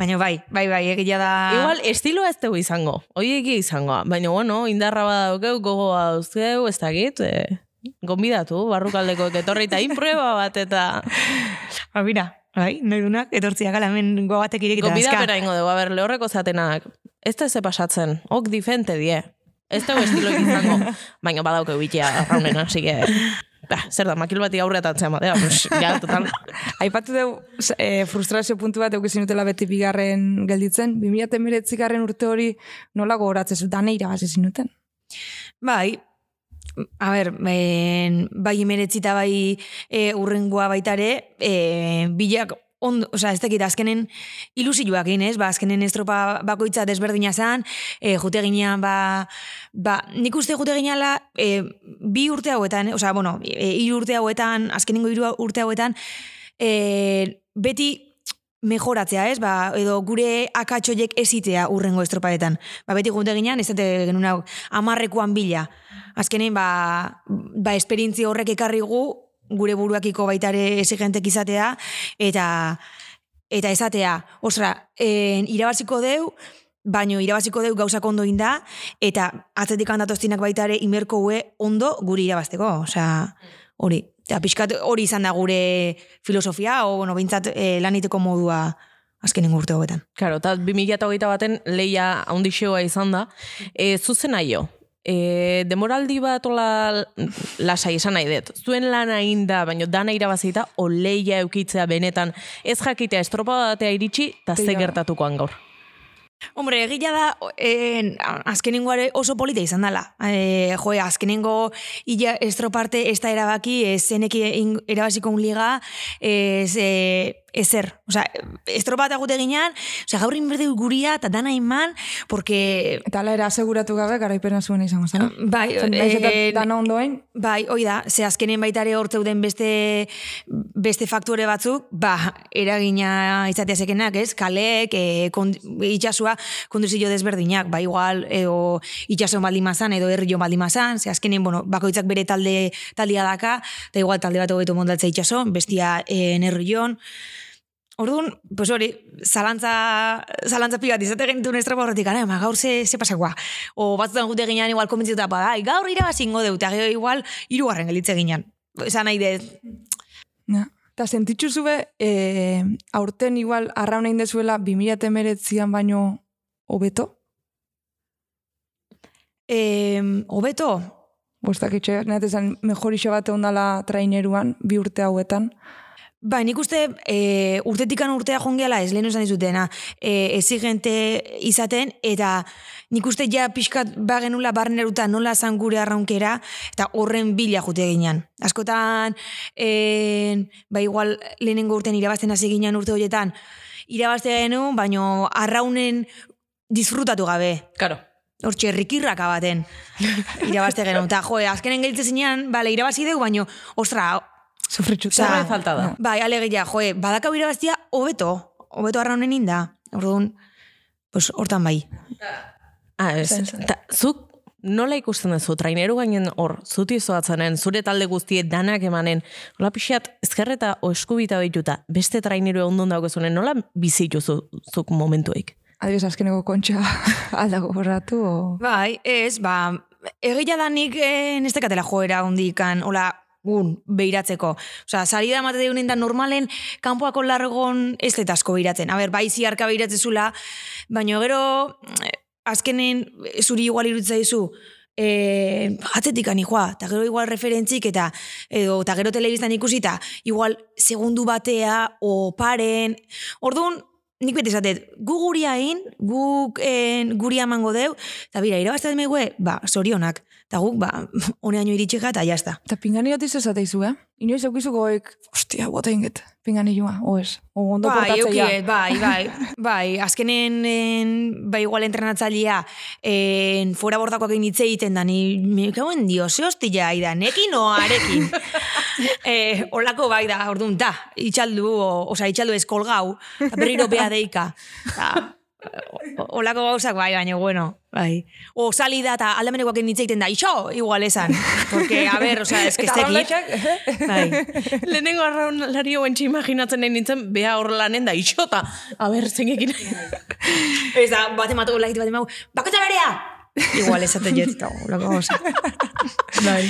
Speaker 3: baino bai, bai, bai, egia da...
Speaker 2: Igual, estiloa ez dugu izango. Oieki izango. Baina, bueno, indarra badaukeu, gogoa dauzkeu, ez dakit, e, gonbidatu, barrukaldeko etorri eta inprueba bat eta
Speaker 3: Ba, mira, bai, nahi dunak, etortziak ala hemen gogatek irekita
Speaker 2: gonbidapera ingo dugu, a ber, lehorreko zatenak, ez da ze pasatzen, ok difente die. Ez dugu estiloik izango, [laughs] baina badaukeu bitia raunen, así que... Bah, zer da, makil bati aurretatzen batea, pues, ja, total. [laughs]
Speaker 1: Aipatu dugu e, frustrazio puntu bat eukizen utela beti bigarren gelditzen. 2008 garren urte hori nola gogoratzen zu, dane irabazi zinuten.
Speaker 3: Bai, a ber, en, bai emeretzita bai e, urrengoa baitare, e, bilak ondo, osea, ez dakit, azkenen ilusioak ez? Ba, azkenen estropa bakoitza desberdina zan, e, jute ginean, ba, ba, nik uste jute gineala, e, bi urte hauetan, osea, bueno, e, hiru urte hauetan, azkenengo hiru urte hauetan, e, beti mejoratzea, ez? Ba, edo gure akatxoiek ezitea urrengo estropaetan. Ba, beti junte ginean, ez dute genuen hau, amarrekoan bila. Azkenen, ba, ba esperientzia horrek ekarri gu, gure buruakiko baitare exigentek izatea, eta eta esatea, ostra, en, irabaziko deu, baino irabaziko deu gauzak ondo inda, eta atzetik handatoztinak baita ere imerko hue ondo guri irabazteko, osea, hori. Eta pixkat hori izan da gure filosofia, o, bueno, bintzat eh, laniteko modua azkenen urte hauetan.
Speaker 2: Claro, eta 2008 baten leia handixeoa izan da. E, zuzen aio, e, demoraldi bat ola lasai esan nahi dut. Zuen lana inda, baina dana irabazita, o leia eukitzea benetan, ez jakitea estropa batea iritsi, eta ze gertatukoan gaur.
Speaker 3: Hombre, egia da, en, azkenengoare oso polita izan dela. E, jo, azkenengo estroparte ez da erabaki, ez zeneki in- erabaziko un liga, ez, e, ezer. Osa, estropa eta gute ginean, osa, gaur inberde guria eta dana iman, porque
Speaker 1: Eta ala era aseguratu gabe garaipena zuen izango zen.
Speaker 3: Bai,
Speaker 1: Zen, naiz eta
Speaker 3: eh,
Speaker 1: dana ondoen,
Speaker 3: Bai, hoi da, ze azkenen baita ere hor zeuden beste, beste faktore batzuk, ba, eragina izatea zekenak, ez? Kaleek, e, kond, itxasua, konduzio desberdinak, ba, igual, edo itxaso baldimazan, edo herrio baldimazan, ze azkenen, bueno, bakoitzak bere talde taldia daka, eta igual talde bat hobeto montatzea itxaso, bestia e, herrion, Orduan, pues hori, zalantza, zalantza pigat izate genituen estropa horretik, gara, ma gaur ze, ze pasakoa. O batzutan jute ginean igual komentzituta, ba, ai, gaur irabazi ingo deu, eta gero igual hirugarren gelitze ginean. Esan nahi dut,
Speaker 1: Ja. Eta sentitzu zube, e, aurten igual arraun egin dezuela 2008an baino hobeto?
Speaker 3: eh, hobeto,
Speaker 1: Bostak itxe, nahet esan mejor iso bat ondala traineruan, bi urte hauetan.
Speaker 3: Bai, nik uste e, urtetikan urtea jongeala ez lehen esan dizutena e, exigente izaten eta nik uste ja pixkat bagenula barneruta nola zan gure arraunkera eta horren bila jute ginean. Askotan, e, ba igual lehenengo urtean irabazten hasi ginen urte horietan, irabazte genuen, baino arraunen disfrutatu gabe.
Speaker 2: Karo.
Speaker 3: Hortxe, rikirrak abaten. [laughs] irabazte genuen. Ta, joe, azkenen gelitze zinean, bale, irabazi dugu, baino, ostra,
Speaker 1: Sofritxuta.
Speaker 2: Zerbait falta da.
Speaker 3: Bai, alegia, joe, badakau irabaztia, hobeto, hobeto arraunen inda. Orduan, pues, hortan bai.
Speaker 2: Ah, ez. Ta, zuk nola ikusten duzu, traineru gainen hor, zuti zoatzenen, zure talde guztie danak emanen, hola pixat, ezkerreta o eskubita dituta, beste traineru ondun daukazunen, nola bizituzu zuk momentuik?
Speaker 1: Adibes, azkeneko kontxa [laughs] aldago borratu, o...
Speaker 3: Bai, ez, ba, egia da nik eh, nestekatela joera hondikan, hola, gun, beiratzeko. Osa, sari da emate deunen da normalen, kanpoako largon ez dut asko beiratzen. A ber, bai ziarka beiratzezula, baina gero, eh, azkenen, eh, zuri igual irutza dizu, e, atzetik joa, eta gero igual referentzik eta edo, eta gero telebiztan ikusita, igual segundu batea, o paren, orduan, nik bete esatet, gu guri hain, guk en, guri amango deu, eta bira, irabazten megue, ba, sorionak, eta guk, ba, [laughs] honeaino iritsika, eta jazta.
Speaker 1: Eta pingani otiz esateizu, eh? Inoiz eukizuko goik, ostia, bota inget, pingani joa, o ez? O ondo
Speaker 3: Bai,
Speaker 1: portatzea.
Speaker 3: eukiet, bai, bai, [laughs] bai, azkenen, en, bai, igual entrenatzailea, en, fuera bordakoak egin hitz egiten da, ni, me cauen dio, ze hostia, aida, nekin o arekin. [laughs] eh, olako bai da, orduan, da, itxaldu, o, oza, itxaldu ez kolgau, eta berriro bea deika. [laughs] O- olako gauzak bai, baina, bueno, bai. O salida eta aldamenekoak egiten da, ixo, igual esan. Porque, a ver, oza, ez que ez
Speaker 1: Eta arraunlatxak,
Speaker 3: Bai.
Speaker 2: Lehenengo arraunlari hoentxe imaginatzen nahi nintzen, beha hor lanen da isota. A ber, zengekin.
Speaker 3: Ez da, bat ematu, lakit bat ematu, bakotza berea! Igual esaten jet, eta olako gauza.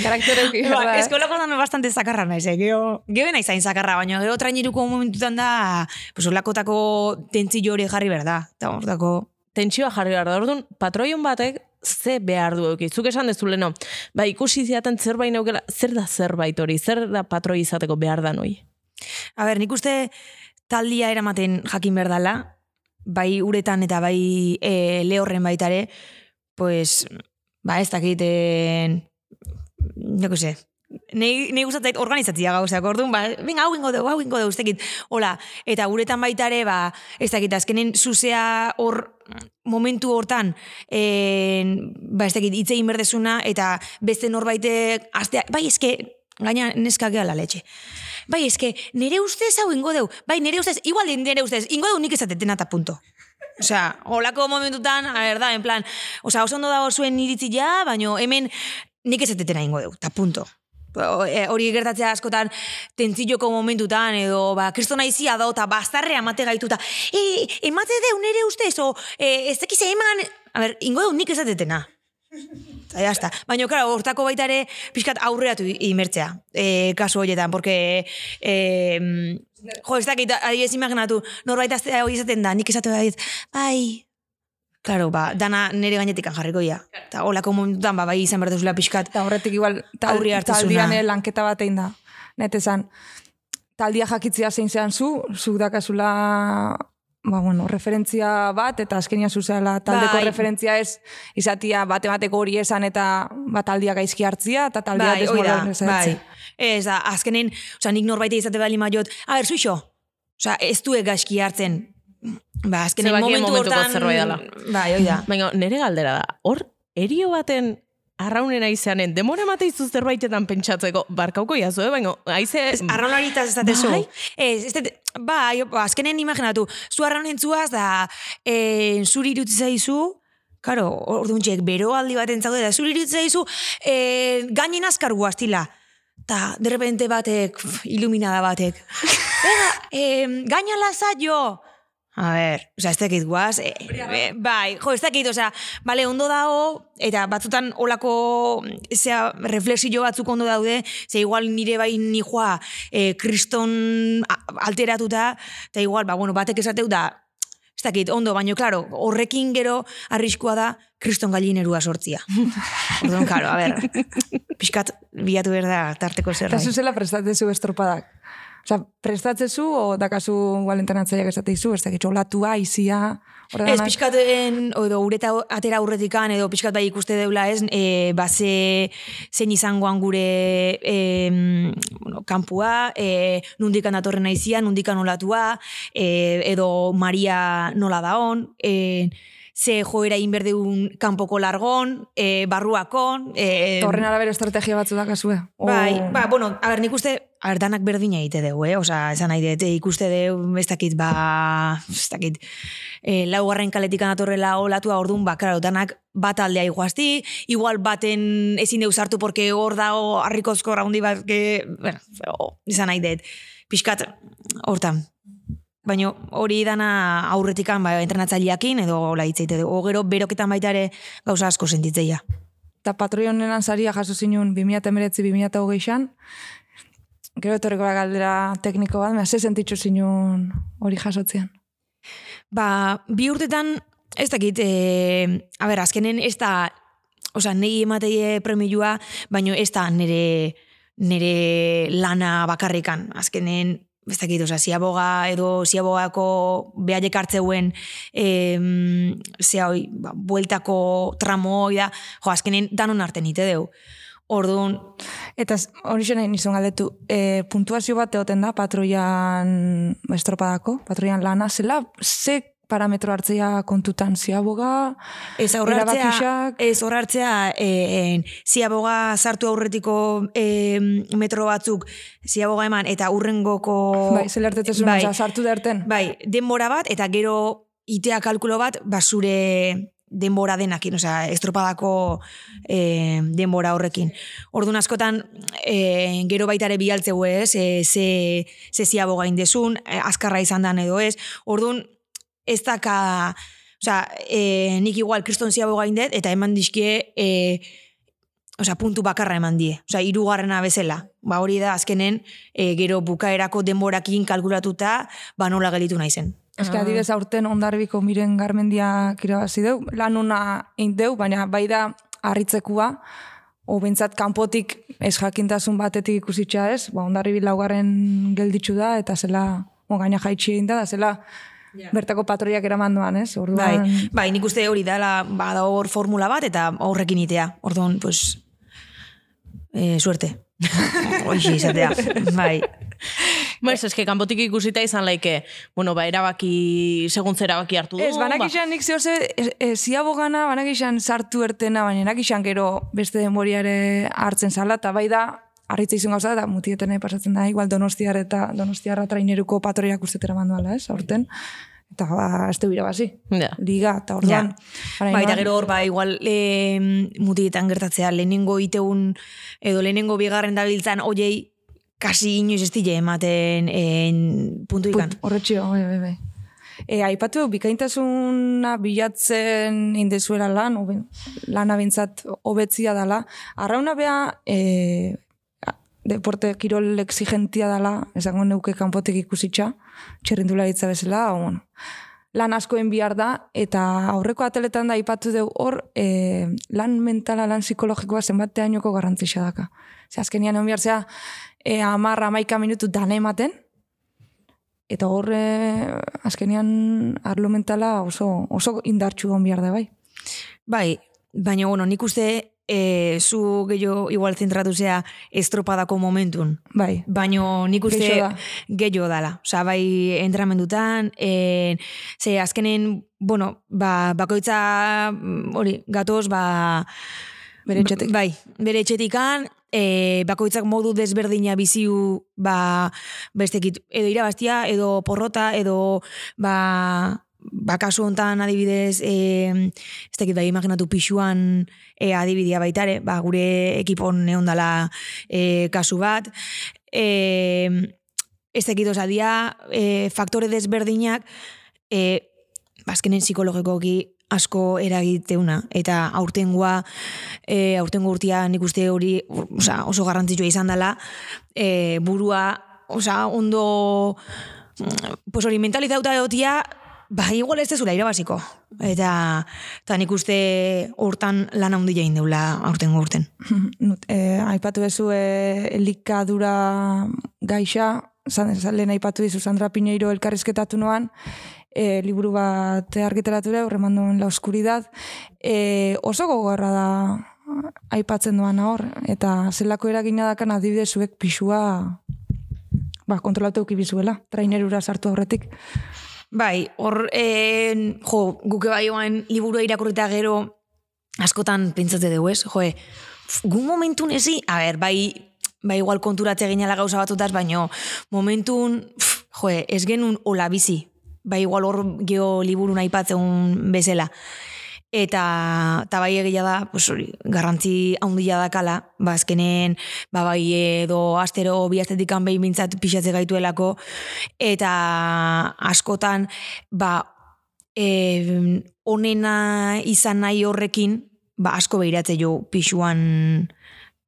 Speaker 1: Karakter euki,
Speaker 3: Ba,
Speaker 1: verdad, eh?
Speaker 3: eskolako bastante zakarra naiz, eh? Gero, gero naiz zain zakarra, baina gero traineruko momentutan da, pues olakotako tentzio hori jarri berda. Eta hortako...
Speaker 2: Tentsioa jarri behar da, orduan, patroion batek ze behar du euki. Zuk esan dezu leno, ba, ikusi ziaten zerbait neukela, zer da zerbait hori, zer da patroi izateko behar da noi?
Speaker 3: A ber, nik uste taldia eramaten jakin berdala, bai uretan eta bai e, lehorren baitare, pues, ba ez dakiten, joko ze, Nei, nei gustatzait organizatzia gauzak, orduan, ba, venga, hau ingo dugu, hau ingo dugu, dakit, hola, eta uretan baita ere, ba, ez dakit, azkenen zuzea hor, momentu hortan, en, ba, ez dakit, hitz egin berdezuna, eta beste norbaitek, astea, bai, eske, gaina neska gehala letxe. Bai, eske, nire ustez hau ingo deu, bai, nire ustez, igual nire ustez, ingo deu nik ezatetena eta punto. Osea, holako momentutan, a ber, da, en plan, osea, oso ondo dago zuen iritzi ja, baino hemen nik ezatetena ingo deu, eta punto. O, e, hori gertatzea askotan tentzilloko momentutan edo ba kristona izia da eta bastarrea emate gaituta e, emate deu nere ustez o e, ez dakize eman a ber, ingo deu nik ezatetena Eta jazta. Baina, claro, hortako baita ere, pixkat aurreatu imertzea, e, kasu horietan, porque, e, jo, ez dakit, adibidez imaginatu, norbait aztea hori izaten da, nik esatu da, bai, Claro, ba, dana nere gainetikan jarriko ia. Eta holako momentutan, ba, bai izan behar duzula pixkat.
Speaker 1: Eta horretik igual tal,
Speaker 3: Aurri hartzezuna.
Speaker 1: taldian eh, lanketa bat da. Net esan, taldia jakitzia zein zean zu, zu dakazula ba, bueno, referentzia bat, eta azkenia zuzela taldeko
Speaker 3: Bai.
Speaker 1: referentzia ez, izatia bate bateko hori esan, eta ba, taldia gaizki hartzia, eta taldia
Speaker 3: Bai,
Speaker 1: desmoralizatzea.
Speaker 3: bai. Ez da, azkenen, oza, nik norbaite izate bali maiot, a ber, zuixo, oza, ez du gaizki hartzen. Ba, azkenen
Speaker 2: Zebakien
Speaker 3: momentu hortan...
Speaker 2: zerbait dela.
Speaker 3: Bai, da.
Speaker 2: Baina, nire galdera da, hor, erio baten arraunen aizeanen, demora emate izu zerbaitetan pentsatzeko, barkauko jazu, eh? baina, aize...
Speaker 3: Ez, arraunlaritaz ez datezu.
Speaker 2: Bai?
Speaker 3: Ez, ez dut, bai, ba, azkenen imaginatu, zu arraunen zuaz da, e, zuri irutzi zaizu, Karo, orduan txek, bero aldi bat entzaude da, zuri irutzi zaizu, e, gainin azkar guaztila. Ta, de repente batek, pf, iluminada batek. Venga, e, gaina laza jo. A ber, oza, ez dakit guaz, e, e, bai, jo, ez dakit, oza, bale, ondo dago, eta batzutan olako, zea, reflexio batzuk ondo daude, ze igual nire bai nijoa e, kriston alteratuta, eta igual, ba, bueno, batek esateu da, ez dakit, ondo, baino, klaro, horrekin gero arriskua da kriston gallinerua sortzia. [laughs] Orduan, klaro, a ber, pixkat bilatu behar da tarteko
Speaker 1: Eta
Speaker 3: zerbait.
Speaker 1: zuzela prestatzen zu estropadak. Osa, prestatzezu, o dakazu gualentenatzaiak esateizu, ez dakit, olatua, izia,
Speaker 3: Ez,
Speaker 1: ordenak.
Speaker 3: pixkaten, edo ureta atera aurretikan, edo pixkat bai ikuste deula ez, e, base zein izangoan gure e, bueno, kampua, e, nundikan datorren naizia, nundikan olatua, e, edo Maria nola daon, e, ze joera inberdeun kanpoko largon, e, barruakon, e,
Speaker 1: Horren arabera estrategia batzu dakazue. O-
Speaker 3: Bai, ba, bueno, a ber, nik uste, a ber, danak berdina egite dugu, eh? Osa, esan nahi dut, eh, ikuste dugu, ez dakit, ba, ez dakit, eh, laugarren kaletik anatorrela olatua orduan, ba, klaro, danak bat aldea iguazti, igual baten ezin deus hartu porque hor dago harrikozko raundi bat, que, bueno, o, izan nahi dut, pixkat, hortan, Baina hori dana aurretikan ba, entrenatzaileakin edo hola hitzeite dugu. Gero beroketan baita ere gauza asko sentitzeia.
Speaker 1: eta patroionenan saria jaso zinun 2019-2020an, gero etorriko da galdera tekniko bat, mea, ze sentitzu zinun hori jasotzean?
Speaker 3: Ba, bi urtetan, ez dakit, e, a ber, azkenen ez da, oza, negi emateie premiua, baino ez da nire, nire lana bakarrikan. Azkenen, ez dakit, oza, ziaboga edo ziabogako behaiek hartzeuen e, zea hoi, ba, bueltako tramo hoi da, jo, azkenen danon arten ite deu. Orduan,
Speaker 1: Eta hori nahi nizun galdetu, e, puntuazio bat egoten da patroian estropadako, patroian lana, zela, ze parametro hartzea kontutan ziaboga,
Speaker 3: Ez aurrartzea, ez aurrartzea, e, en, ziaboga sartu aurretiko e, metro batzuk, ziaboga eman, eta urrengoko...
Speaker 1: bai, zela hartetzen
Speaker 3: bai,
Speaker 1: sartu derten.
Speaker 3: bai, denbora bat, eta gero itea kalkulo bat, basure denbora denakin, osea, estropadako e, denbora horrekin. Orduan askotan, e, gero baitare bialtzeu ez, e, ze, ze ziaboga indezun, azkarra izan dan edo ez. Orduan, ez daka, osea, e, nik igual kriston ziaboga indet, eta eman dizkie, e, osea, puntu bakarra eman die. Osea, hirugarrena bezala. Ba hori da azkenen, e, gero bukaerako denborakin kalkulatuta, ba nola gelitu naizen.
Speaker 1: Ez que adibidez aurten ondarbiko miren garmendia irabazi deu, lan ona egin deu, baina bai da harritzekua, o bentsat kanpotik ez jakintasun batetik ikusitxa ez, ba, ondarribi laugarren gelditzu da, eta zela, o, gaina jaitsi egin da, da zela bertako patroiak eraman doan, ez?
Speaker 3: Bai,
Speaker 1: Orduan,
Speaker 3: bai, nik uste hori dela, ba, da hor formula bat, eta horrekin itea. Orduan, pues, e, suerte. [laughs] Hoxe izatea, bai.
Speaker 2: Ba, ez, eske, kanpotik ikusita izan laike, bueno, ba, erabaki, segun erabaki hartu du.
Speaker 1: Ez, banak izan nik zehose, e, e, ziabogana, banak izan sartu ertena, baina banak izan gero beste denboriare hartzen zala, eta bai da, harritza izun gauza, eta mutieten pasatzen da, igual donostiar eta donostiarra traineruko patroiak ustetera manduala, ez, aurten. Eta ba, ez du irabazi.
Speaker 2: Ja.
Speaker 1: Liga, eta orduan.
Speaker 3: Ja. Bai, eta gero hor, ba, igual, e, mutietan gertatzea, lehenengo iteun, edo lehenengo bigarren dabiltzan, oiei, kasi inoiz ez dile ematen en, puntu ikan.
Speaker 1: Horretxio, bai, bai, bai. E, aipatu, bikaintasuna bilatzen indezuela lan, obe, lana bintzat hobetzia dala. Arrauna bea, e, deporte kirol exigentia dala, esango neuke kanpotik ikusitxa, txerrindularitza bezala, bueno, lan askoen bihar da, eta aurreko ateletan da aipatu deu hor, e, lan mentala, lan psikologikoa zenbateainoko garrantzisa daka. Ze azkenian egon behar zea, e, amarra, amaika minutu dan ematen, eta hor, e, azkenian arlo mentala oso, oso indartxu egon behar da bai.
Speaker 3: Bai, baina, bueno, nik uste e, zu gehiago igual zentratu zea estropadako momentun.
Speaker 1: Bai,
Speaker 3: Baina nik uste
Speaker 1: Geixo da.
Speaker 3: gehiago dala. Osa, bai entramendutan, e, ze azkenen, bueno, ba, bakoitza, mm, hori, gatoz, ba...
Speaker 1: Bere etxetik.
Speaker 3: Bai, bere etxetikan, e, bakoitzak modu desberdina biziu, ba, bestekit, edo irabaztia, edo porrota, edo, ba, ba, kasu hontan adibidez, e, ez dakit, bai, imaginatu pixuan e, adibidea baitare, ba, gure ekipon egon dala e, kasu bat, e, ez dakit, oza, dia, e, faktore desberdinak, e, bazkenen psikologikoki asko eragiteuna. Eta aurtengoa e, aurtengo urtia nik uste hori osea, oso garrantzitsua izan dela e, burua osea, ondo mm, pues hori mentalizauta egotia ba igual ez dezula irabaziko eta, eta nik uste hortan lan handia egin deula aurtengo urten. [laughs]
Speaker 1: E, aipatu bezu e, elikadura gaixa, zan, zan, aipatu dizu Sandra Piñeiro elkarrizketatu noan, e, liburu bat argiteratura, horremanduen la oskuridad, e, oso gogorra da aipatzen doan hor, eta zelako eragina dakan adibide zuek pixua ba, kontrolatu euki bizuela, trainerura sartu aurretik.
Speaker 3: Bai, hor, en, jo, guke bai oan liburu irakurrita gero askotan pentsate dugu ez, joe, gu momentun ezi, a ber, bai, bai igual konturatze ginala gauza batutaz, baino momentun, pf, joe, ez genuen hola bizi, bai igual hor geho liburu nahi patzen bezala. Eta, eta bai egia da, pues hori, garrantzi handia dakala, ba azkenen, ba bai edo astero bi astetikan behin bintzat pixatze gaituelako, eta askotan, ba, e, onena izan nahi horrekin, ba asko behiratze jo pixuan,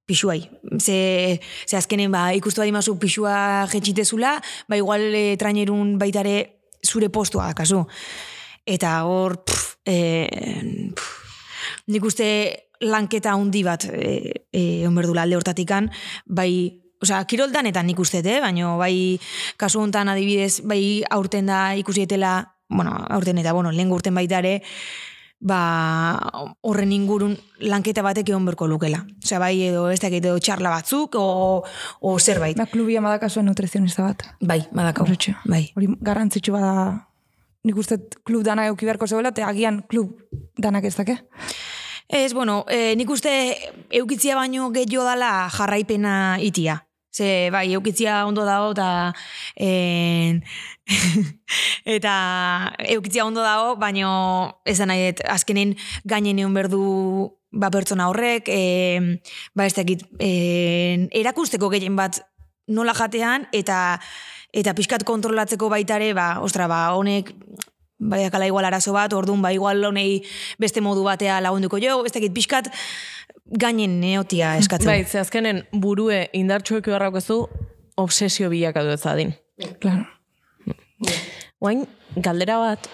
Speaker 3: pixuai. Ze, ze azkenen, ba, ikustu badimazu pixua jetxitezula, ba igual e, trainerun baitare zure postua dakazu. Eta hor, pff, e, pff, nik uste lanketa handi bat e, e, onberdula alde hortatikan, bai Osea, kiroldanetan nik uste, eh? baina bai kasu hontan adibidez, bai aurten da ikusietela, bueno, aurten eta, bueno, lehen urten baita ere, ba, horren ingurun lanketa batek egon berko lukela. Osea, bai edo ez dakit edo txarla batzuk, o, o zerbait.
Speaker 1: Ba, klubia madakazuen nutrizionista bat.
Speaker 3: Bai.
Speaker 1: Horretxe.
Speaker 3: Bai.
Speaker 1: Hori garrantzitsu bada nik uste klub dana euki beharko zeuela, eta agian klub danak ez dake?
Speaker 3: Ez, bueno, e, nik uste eukitzia baino gehiago dala jarraipena itia. Ze, bai, eukitzia ondo dago, eta en, [laughs] eta eukitzia ondo dago, baino ez da nahi, azkenen gainen egon berdu ba, pertsona horrek, e, ba, ez dakit, e, erakusteko gehien bat nola jatean, eta eta pixkat kontrolatzeko baitare, ba, ostra, ba, honek bai akala igual arazo bat, orduan ba igual honei beste modu batea lagunduko jo, ez dakit pixkat gainen neotia eskatzen.
Speaker 2: Bai, ze azkenen burue ez du, obsesio bilakatu ez adin.
Speaker 1: Claro.
Speaker 2: Oain, galdera bat,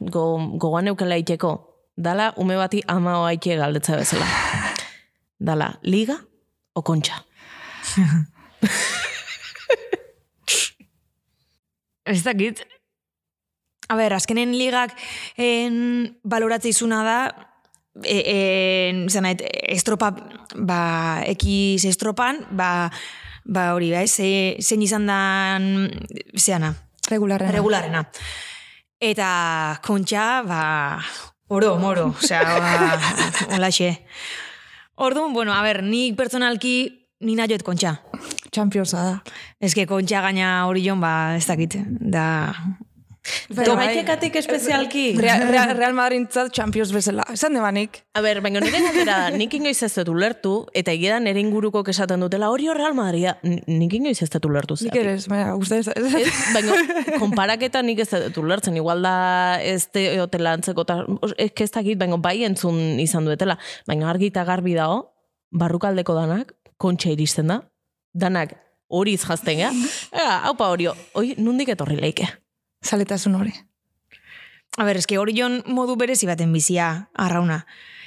Speaker 2: go, gogoan eukela iteko, dala ume bati ama oaike galdetza bezala. Dala, liga o kontxa? [laughs]
Speaker 3: Ez dakit. A ber, azkenen ligak en, baloratze izuna da, e, en, zanait, estropa, ba, ekiz estropan, ba, ba hori, ba, ze, zein izan dan, zeana,
Speaker 1: Regularrena.
Speaker 3: regularena. Eta kontxa, ba, oro, moro, osea, [laughs] ba, holaxe. Orduan, bueno, a ber, nik pertsonalki, ni nahi joet kontxa.
Speaker 1: Championsa da.
Speaker 3: Ez que kontxa gaina hori jon, ba, ez dakit, da...
Speaker 1: Bai,
Speaker 2: Tomaikekatik espezialki?
Speaker 1: Real, Real, Real Madridintzat Champions bezala. Esan demanik.
Speaker 2: A ber, baina nire galdera da, nik inoiz ez dut ulertu, eta egia da nire inguruko esaten dutela, hori Real Madrid, nik inoiz ez dut ulertu
Speaker 1: Nik
Speaker 2: zeatik.
Speaker 1: ere ez, baina, uste ez. Ez,
Speaker 2: baina, konparaketa nik ez dut ulertzen, igual da ez teotela antzeko, ta, ez ez dakit, baina bai entzun izan duetela, baina argi eta garbi dago, barrukaldeko danak, kontxa iristen da, danak horiz jazten, ja? [laughs] Ega, haupa hori, oi, nundik etorri leike.
Speaker 1: Zaletasun hori.
Speaker 3: A ber, eske hori jon modu berezi baten bizia arrauna.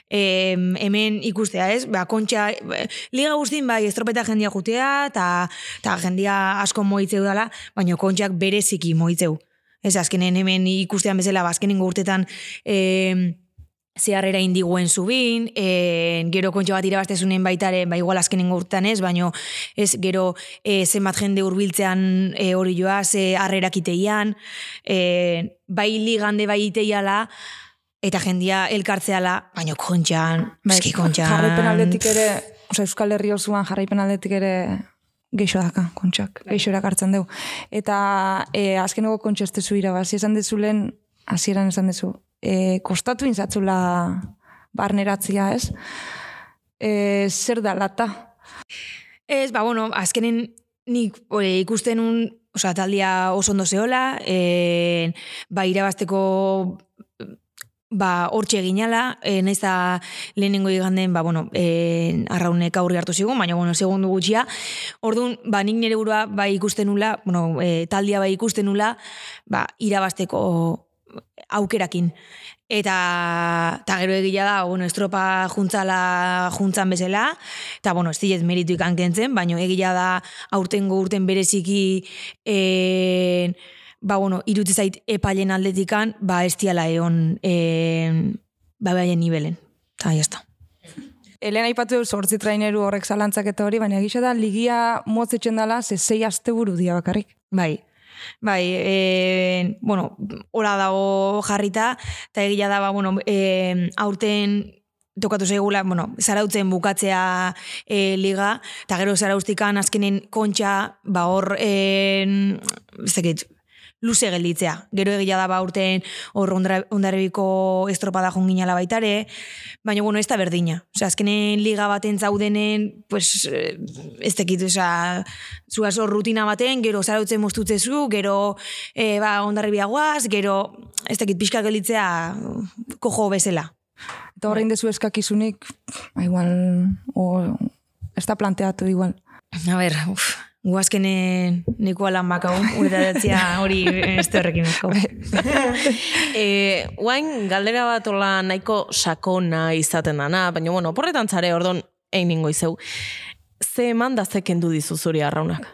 Speaker 3: E, hemen ikustea, ez? Ba, kontxa, eh, liga guztin bai estropeta jendia jutea, eta ta jendia asko moitzeu dala, baina kontxak bereziki moitzeu. Ez, azkenen hemen ikustean bezala, ba, azkenen urtetan e, zeharrera indiguen zubin, e, gero kontxa bat irabaztezunen baitare, ba, igual azkenen urtean ez, baino ez, gero e, zenbat jende hurbiltzean e, hori joa, ze harrerak iteian, e, bai ligande bai iteiala, eta jendia elkartzeala, baino kontxan, eski kontxan...
Speaker 1: Bai, Jarraipen aldetik ere, oza, Euskal Herri osoan jarraipen aldetik ere geixo daka, kontxak, geixo erakartzen dugu. Eta e, azkeneko kontxo ez dezu irabazi, esan dezulen, hasieran esan dezu, e, kostatu inzatzula barneratzia, ez? E, zer da lata?
Speaker 3: Ez, ba, bueno, azkenen nik e, ikusten un, osea, taldia oso ondo zehola, e, ba, irabazteko ba, hortxe eginala, e, naiz da lehenengo iganden, ba, bueno, e, arraunek aurri hartu zigun, baina, bueno, segundu gutxia. Orduan, ba, nik nire burua, ba, ikusten nula, bueno, e, taldia bai ikusten nula, ba, irabazteko aukerakin. Eta, eta gero egila da, bueno, estropa juntzala juntzan bezala, eta, bueno, ez diet meritu ikan kentzen, baina egila da aurtengo urten bereziki, e, ba, bueno, irutze zait epailen aldetikan, ba, ez diala egon, e, ba, baien nivelen. Eta, jazta.
Speaker 1: Elena aipatu sortzi traineru horrek zalantzak eta hori, baina egisa da ligia motzetzen dela, ze zei aste buru dia bakarrik.
Speaker 3: Bai, bai, e, bueno, hola dago jarrita, eta egia da, ba, bueno, e, aurten tokatu zaigula, bueno, zarautzen bukatzea e, liga, eta gero zaraustikan azkenen kontxa, ba, hor, e, ez dakit, luze gelditzea. Gero egia da ba urten hor ondarribiko estropada jonginala baitare, baina bueno, ez da berdina. Osea, azkenen liga baten zaudenen, pues, eh, ez tekit, osea, zuaz hor rutina baten, gero zarautzen mostutzezu, gero e, ba, ondarribiagoaz, gero ez tekit pixka gelditzea kojo bezala.
Speaker 1: Eta horrein dezu eskakizunik, ba, igual, o, ez da planteatu igual.
Speaker 3: A ber, uf, guazkenen nikoa lan bakau, uretatzea hori ez horrekin asko. [laughs]
Speaker 2: E, guain, galdera bat ola nahiko sakona izaten dana, baina bueno, porretan zare, ordon, egin ningo izeu. Ze eman da ze kendu dizu zuri arraunak?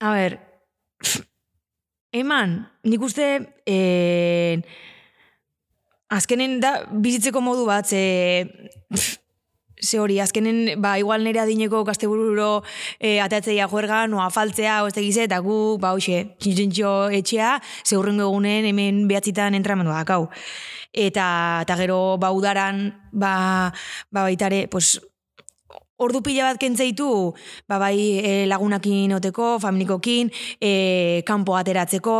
Speaker 3: A ber, eman, nik uste, eh, azkenen da bizitzeko modu bat, ze, pff, ze hori, azkenen, ba, igual nire adineko kastebururo e, ateatzea juergan, o afaltzea, o ez tegize, eta gu, ba, hoxe, txintxintxo etxea, ze egunen hemen behatzitan entramendu dakau. Eta, eta gero, ba, udaran, ba, ba baitare, pues, ordu pila bat kentzeitu, ba, bai e, lagunakin oteko, familikokin, e, kanpo ateratzeko,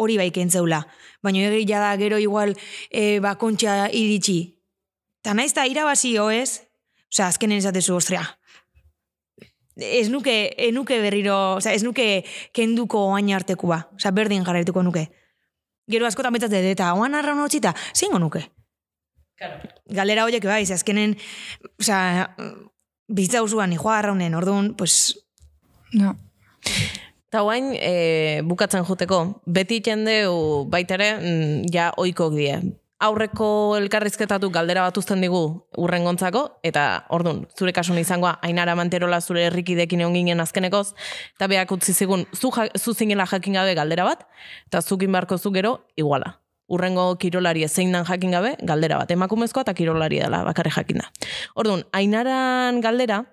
Speaker 3: hori bai kentzeula. Baina egia da gero igual e, ba, kontxa iritsi. Ta naiz da irabazi ez? Osea, azkenen esatezu, ostrea, ez nuke, ez nuke berriro, osea, ez nuke kenduko oain arteku ba. Osea, berdin jarraituko nuke. Gero askotan betzatzen, eta oan arra hotzita, zingo nuke. Galera horiek bai, ze azkenen, osea, bizitza usuan, nijoa arraunen, orduan, pues,
Speaker 1: No.
Speaker 2: Eta guain, e, bukatzen juteko, beti jendeu baitere, mm, ja oikok die. Aurreko elkarrizketatu galdera bat uzten digu urrengontzako, eta ordun zure kasun izangoa, ainara manterola zure herrikidekin egon ginen azkenekoz, eta beak utzi zigun, zu, ja, zu zinela jakin gabe galdera bat, eta zukin barko zu gero, iguala. Urrengo kirolari zein dan jakin gabe, galdera bat. Emakumezkoa eta kirolari dela, bakarri jakin da. Orduan, ainaran galdera,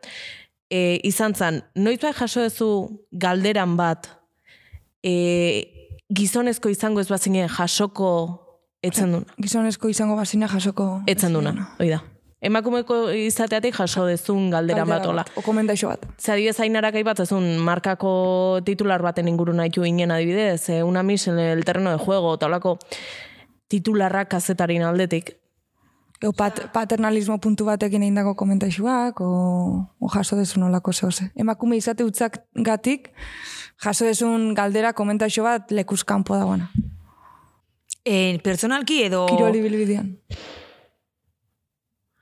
Speaker 2: e, izan zen, noiz bai jaso duzu galderan bat, e, gizonezko izango ez bazine jasoko etzen duna.
Speaker 1: Gizonezko izango bazina jasoko.
Speaker 2: Etzen duna, hoi da. Emakumeko izateatik jaso dezun galderan bat ola.
Speaker 1: O komentaixo bat.
Speaker 2: Ze adibidez ainarak aipat ezun markako titular baten inguru nahitu inen adibidez, e, una mis en el terreno de juego, eta olako titularrak kazetarin aldetik.
Speaker 1: Eo pat, paternalismo puntu batekin egin dago o, o jaso dezun olako zehose. Emakume izate utzak gatik, jaso dezun galdera komentaixo bat lekuz kanpo dagoena.
Speaker 3: E, personalki edo...
Speaker 1: Kiroli bilbidean.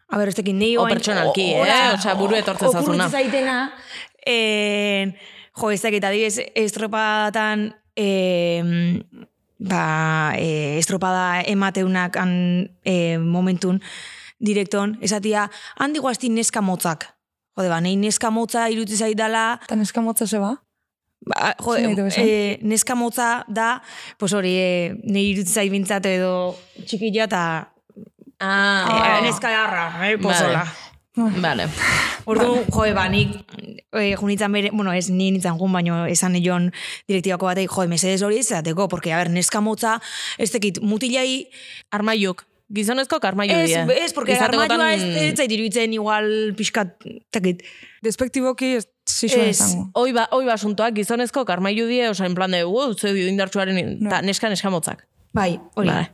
Speaker 3: A ber, ez tekin,
Speaker 2: O
Speaker 3: oain-
Speaker 2: pertsonalki,
Speaker 3: o-
Speaker 2: eh?
Speaker 3: ora-
Speaker 2: Osea, buru etortzen
Speaker 3: o-
Speaker 2: zazuna.
Speaker 3: zaitena, en, jo, ez dakit, adibidez, estropadatan, e, ba, e, estropada emateunak an, e, momentun, direkton, esatia, handi guazti neska motzak. Jode, ba, nahi neska motza irutzi zaidala,
Speaker 1: Eta neska motza zeba?
Speaker 3: Ba,
Speaker 1: esan?
Speaker 3: e, neska motza da, pues hori, e, nahi irutzi zait bintzat edo txikila eta
Speaker 2: Ah,
Speaker 3: e, neska jarra, eh, pozola.
Speaker 2: Vale.
Speaker 3: Ordu, joe, ba, nik e, junitzen bere, bueno, ez ni nintzen jun, baino esan nion direktibako batei, joe, mesedez hori ez zateko, porque, a ber, neska motza, ez tekit, mutilai,
Speaker 2: Armaiuk. Gizonezko armaiu
Speaker 3: ez,
Speaker 2: die.
Speaker 3: ez, porque
Speaker 2: Izatekotan-
Speaker 3: armaioa ez, ez zait iruditzen igual pixkat, tekit.
Speaker 1: Despektiboki ez zixoa
Speaker 3: Ez.
Speaker 1: izango.
Speaker 2: Hoi ba, hoi basuntoak gizonezko armaiu die, osa, en plan de, wow, ze dio indartsuaren,
Speaker 1: No.
Speaker 2: ta neska neska motzak.
Speaker 3: Bai, hori.
Speaker 2: Vale.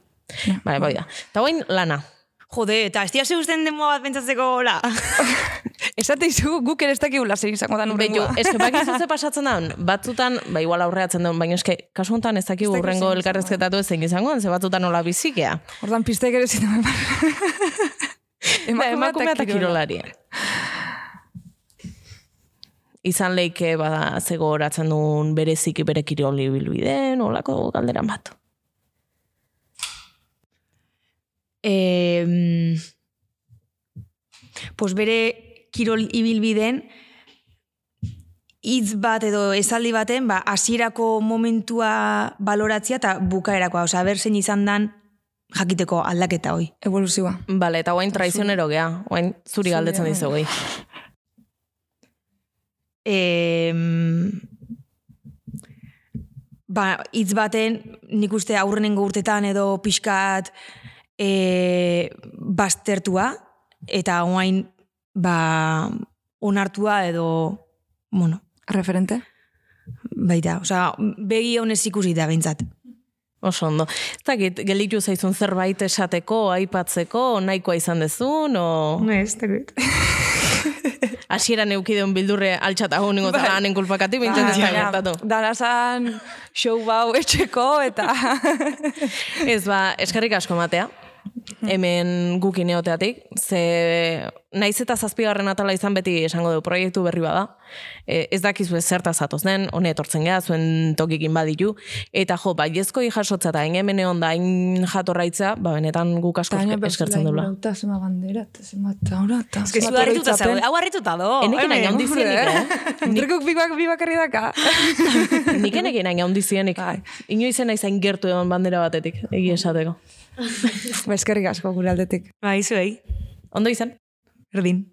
Speaker 2: Vale, bai da. Eta guain lana.
Speaker 3: Jode, eta ez dira usten denboa bat pentsatzeko, hola. [laughs]
Speaker 1: Esate izu guk ere ez dakigula zer izango da
Speaker 2: Betu,
Speaker 1: nurrengoa.
Speaker 2: eske bakizu ze [laughs] pasatzen da, batzutan, ba igual aurreatzen duen, baina eske, kasu honetan ez dakigu
Speaker 1: Ez
Speaker 2: urrengo
Speaker 1: zein
Speaker 2: elkarrezketatu ezein izango, ze batzutan nola bizikea.
Speaker 1: Ordan pistek ere zitu [laughs]
Speaker 2: Ba, emakumea eta kirolaria. Izan leike bada zego horatzen duen bereziki bere kiroli bilbiden, olako galderan bat.
Speaker 3: E, pues bere kirol ibilbiden hitz bat edo esaldi baten, ba, hasierako momentua baloratzia eta bukaerakoa. Osea, ber zein izan dan jakiteko aldaketa hoi.
Speaker 1: Evoluzioa.
Speaker 2: Bale, eta guain traizionero gea, guain zuri galdetzen
Speaker 1: bai.
Speaker 2: dizu gehi.
Speaker 3: E, ba, hitz baten, nik uste aurrenengo urtetan edo pixkat e, baztertua, eta oain ba, onartua edo, bueno,
Speaker 1: Referente?
Speaker 3: baita, osea, begi honez ikusi da behintzat.
Speaker 2: Oso ondo. Dakit, gelitu zaizun zerbait esateko, aipatzeko, nahikoa izan dezun, o...
Speaker 3: Ez, [laughs] dakit. [laughs]
Speaker 2: Hasieran eukideun bildurre altxata hau ningo zara hanen kulpakati, bintzen ez da gertatu.
Speaker 1: Danazan show bau etxeko eta... [laughs]
Speaker 2: Ez ba, eskerrik asko matea. Hemen gukin eoteatik, ze naiz eta zazpigarren atala izan beti esango du proiektu berri bada. E, ez dakizu ez zertaz zatoz den, hone etortzen geha, zuen tokikin baditu. Eta jo, bai ezko jasotza eta hain hemen egon da, hain jatorraitza, ba benetan guk asko eskertzen dula.
Speaker 1: Eta zema bandera, eta zema taura, eta
Speaker 3: zu harrituta zau, hau harrituta do.
Speaker 2: Enekin hain handi zienik, eh?
Speaker 1: Entrekuk bibak bibakarri daka. [laughs]
Speaker 2: Nik enekin hain handi zienik.
Speaker 1: Bai.
Speaker 2: Inoizen nahi gertu egon bandera batetik, egi esateko.
Speaker 1: Eskerrik asko gure aldetik.
Speaker 3: Bai, zuei.
Speaker 2: Ondo izan?
Speaker 3: Erdin.